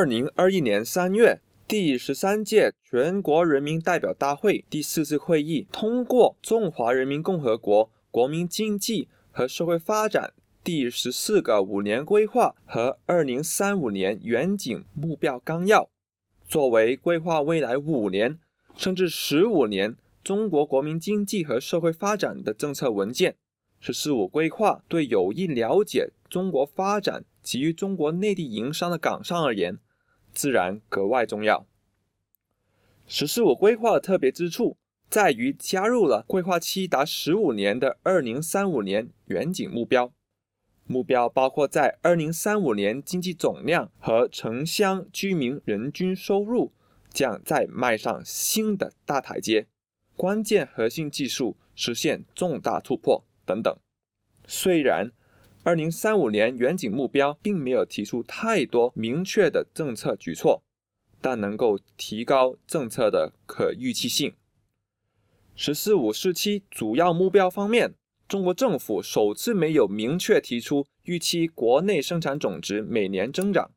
二零二一年三月，第十三届全国人民代表大会第四次会议通过《中华人民共和国国民经济和社会发展第十四个五年规划和二零三五年远景目标纲要》，作为规划未来五年甚至十五年中国国民经济和社会发展的政策文件。“十四五”规划对有意了解中国发展。及于中国内地营商的港商而言，自然格外重要。“十四五”规划的特别之处在于加入了规划期达十五年的二零三五年远景目标，目标包括在二零三五年经济总量和城乡居民人均收入将再迈上新的大台阶，关键核心技术实现重大突破等等。虽然，二零三五年远景目标并没有提出太多明确的政策举措，但能够提高政策的可预期性。十四五时期主要目标方面，中国政府首次没有明确提出预期国内生产总值每年增长。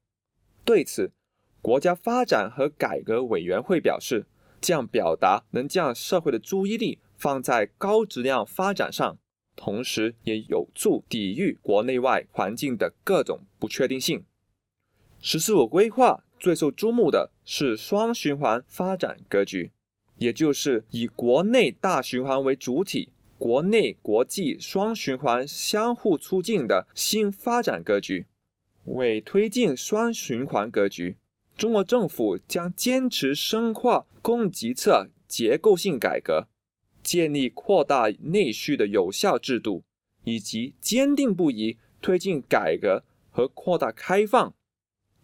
对此，国家发展和改革委员会表示，将表达能将社会的注意力放在高质量发展上。同时，也有助抵御国内外环境的各种不确定性。“十四五”规划最受注目的是双循环发展格局，也就是以国内大循环为主体，国内国际双循环相互促进的新发展格局。为推进双循环格局，中国政府将坚持深化供给侧结构性改革。建立扩大内需的有效制度，以及坚定不移推进改革和扩大开放。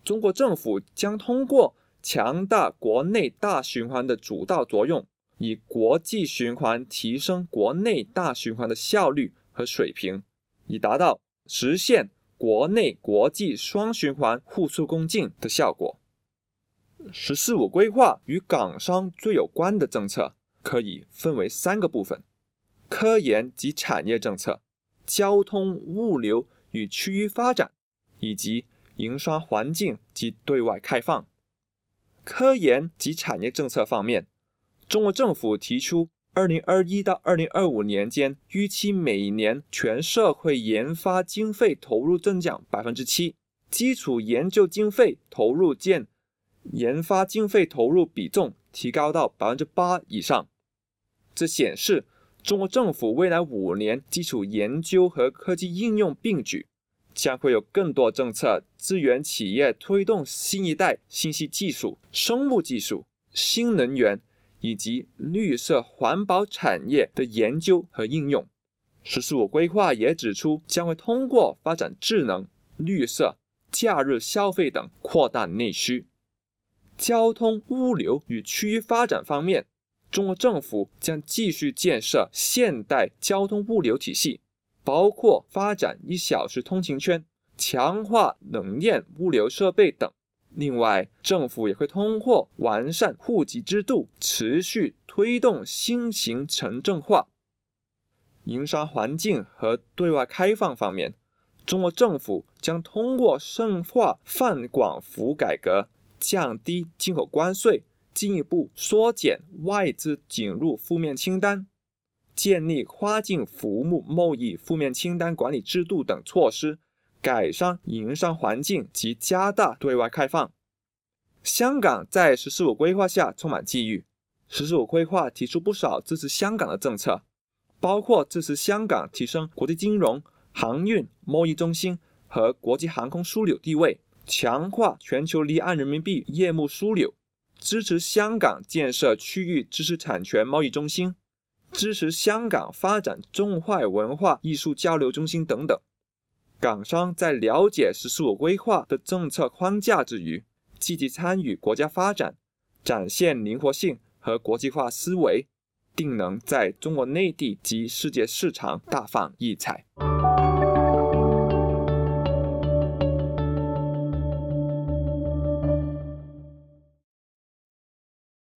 中国政府将通过强大国内大循环的主导作用，以国际循环提升国内大循环的效率和水平，以达到实现国内国际双循环互促共进的效果。“十四五”规划与港商最有关的政策。可以分为三个部分：科研及产业政策、交通物流与区域发展，以及营商环境及对外开放。科研及产业政策方面，中国政府提出，2021到2025年间，预期每年全社会研发经费投入增长百分之七，基础研究经费投入占研发经费投入比重。提高到百分之八以上，这显示中国政府未来五年基础研究和科技应用并举，将会有更多政策支援企业推动新一代信息技术、生物技术、新能源以及绿色环保产业的研究和应用。十四五规划也指出，将会通过发展智能、绿色、假日消费等扩大内需。交通、物流与区域发展方面，中国政府将继续建设现代交通物流体系，包括发展一小时通勤圈、强化冷链物流设备等。另外，政府也会通过完善户籍制度，持续推动新型城镇化。营商环境和对外开放方面，中国政府将通过深化泛广服改革。降低进口关税，进一步缩减外资进入负面清单，建立跨境服务贸易负面清单管理制度等措施，改善营商环境及加大对外开放。香港在“十四五”规划下充满机遇，“十四五”规划提出不少支持香港的政策，包括支持香港提升国际金融、航运、贸易中心和国际航空枢纽地位。强化全球离岸人民币业务枢纽，支持香港建设区域知识产权贸易中心，支持香港发展中外文化艺术交流中心等等。港商在了解“十四五”规划的政策框架之余，积极参与国家发展，展现灵活性和国际化思维，定能在中国内地及世界市场大放异彩。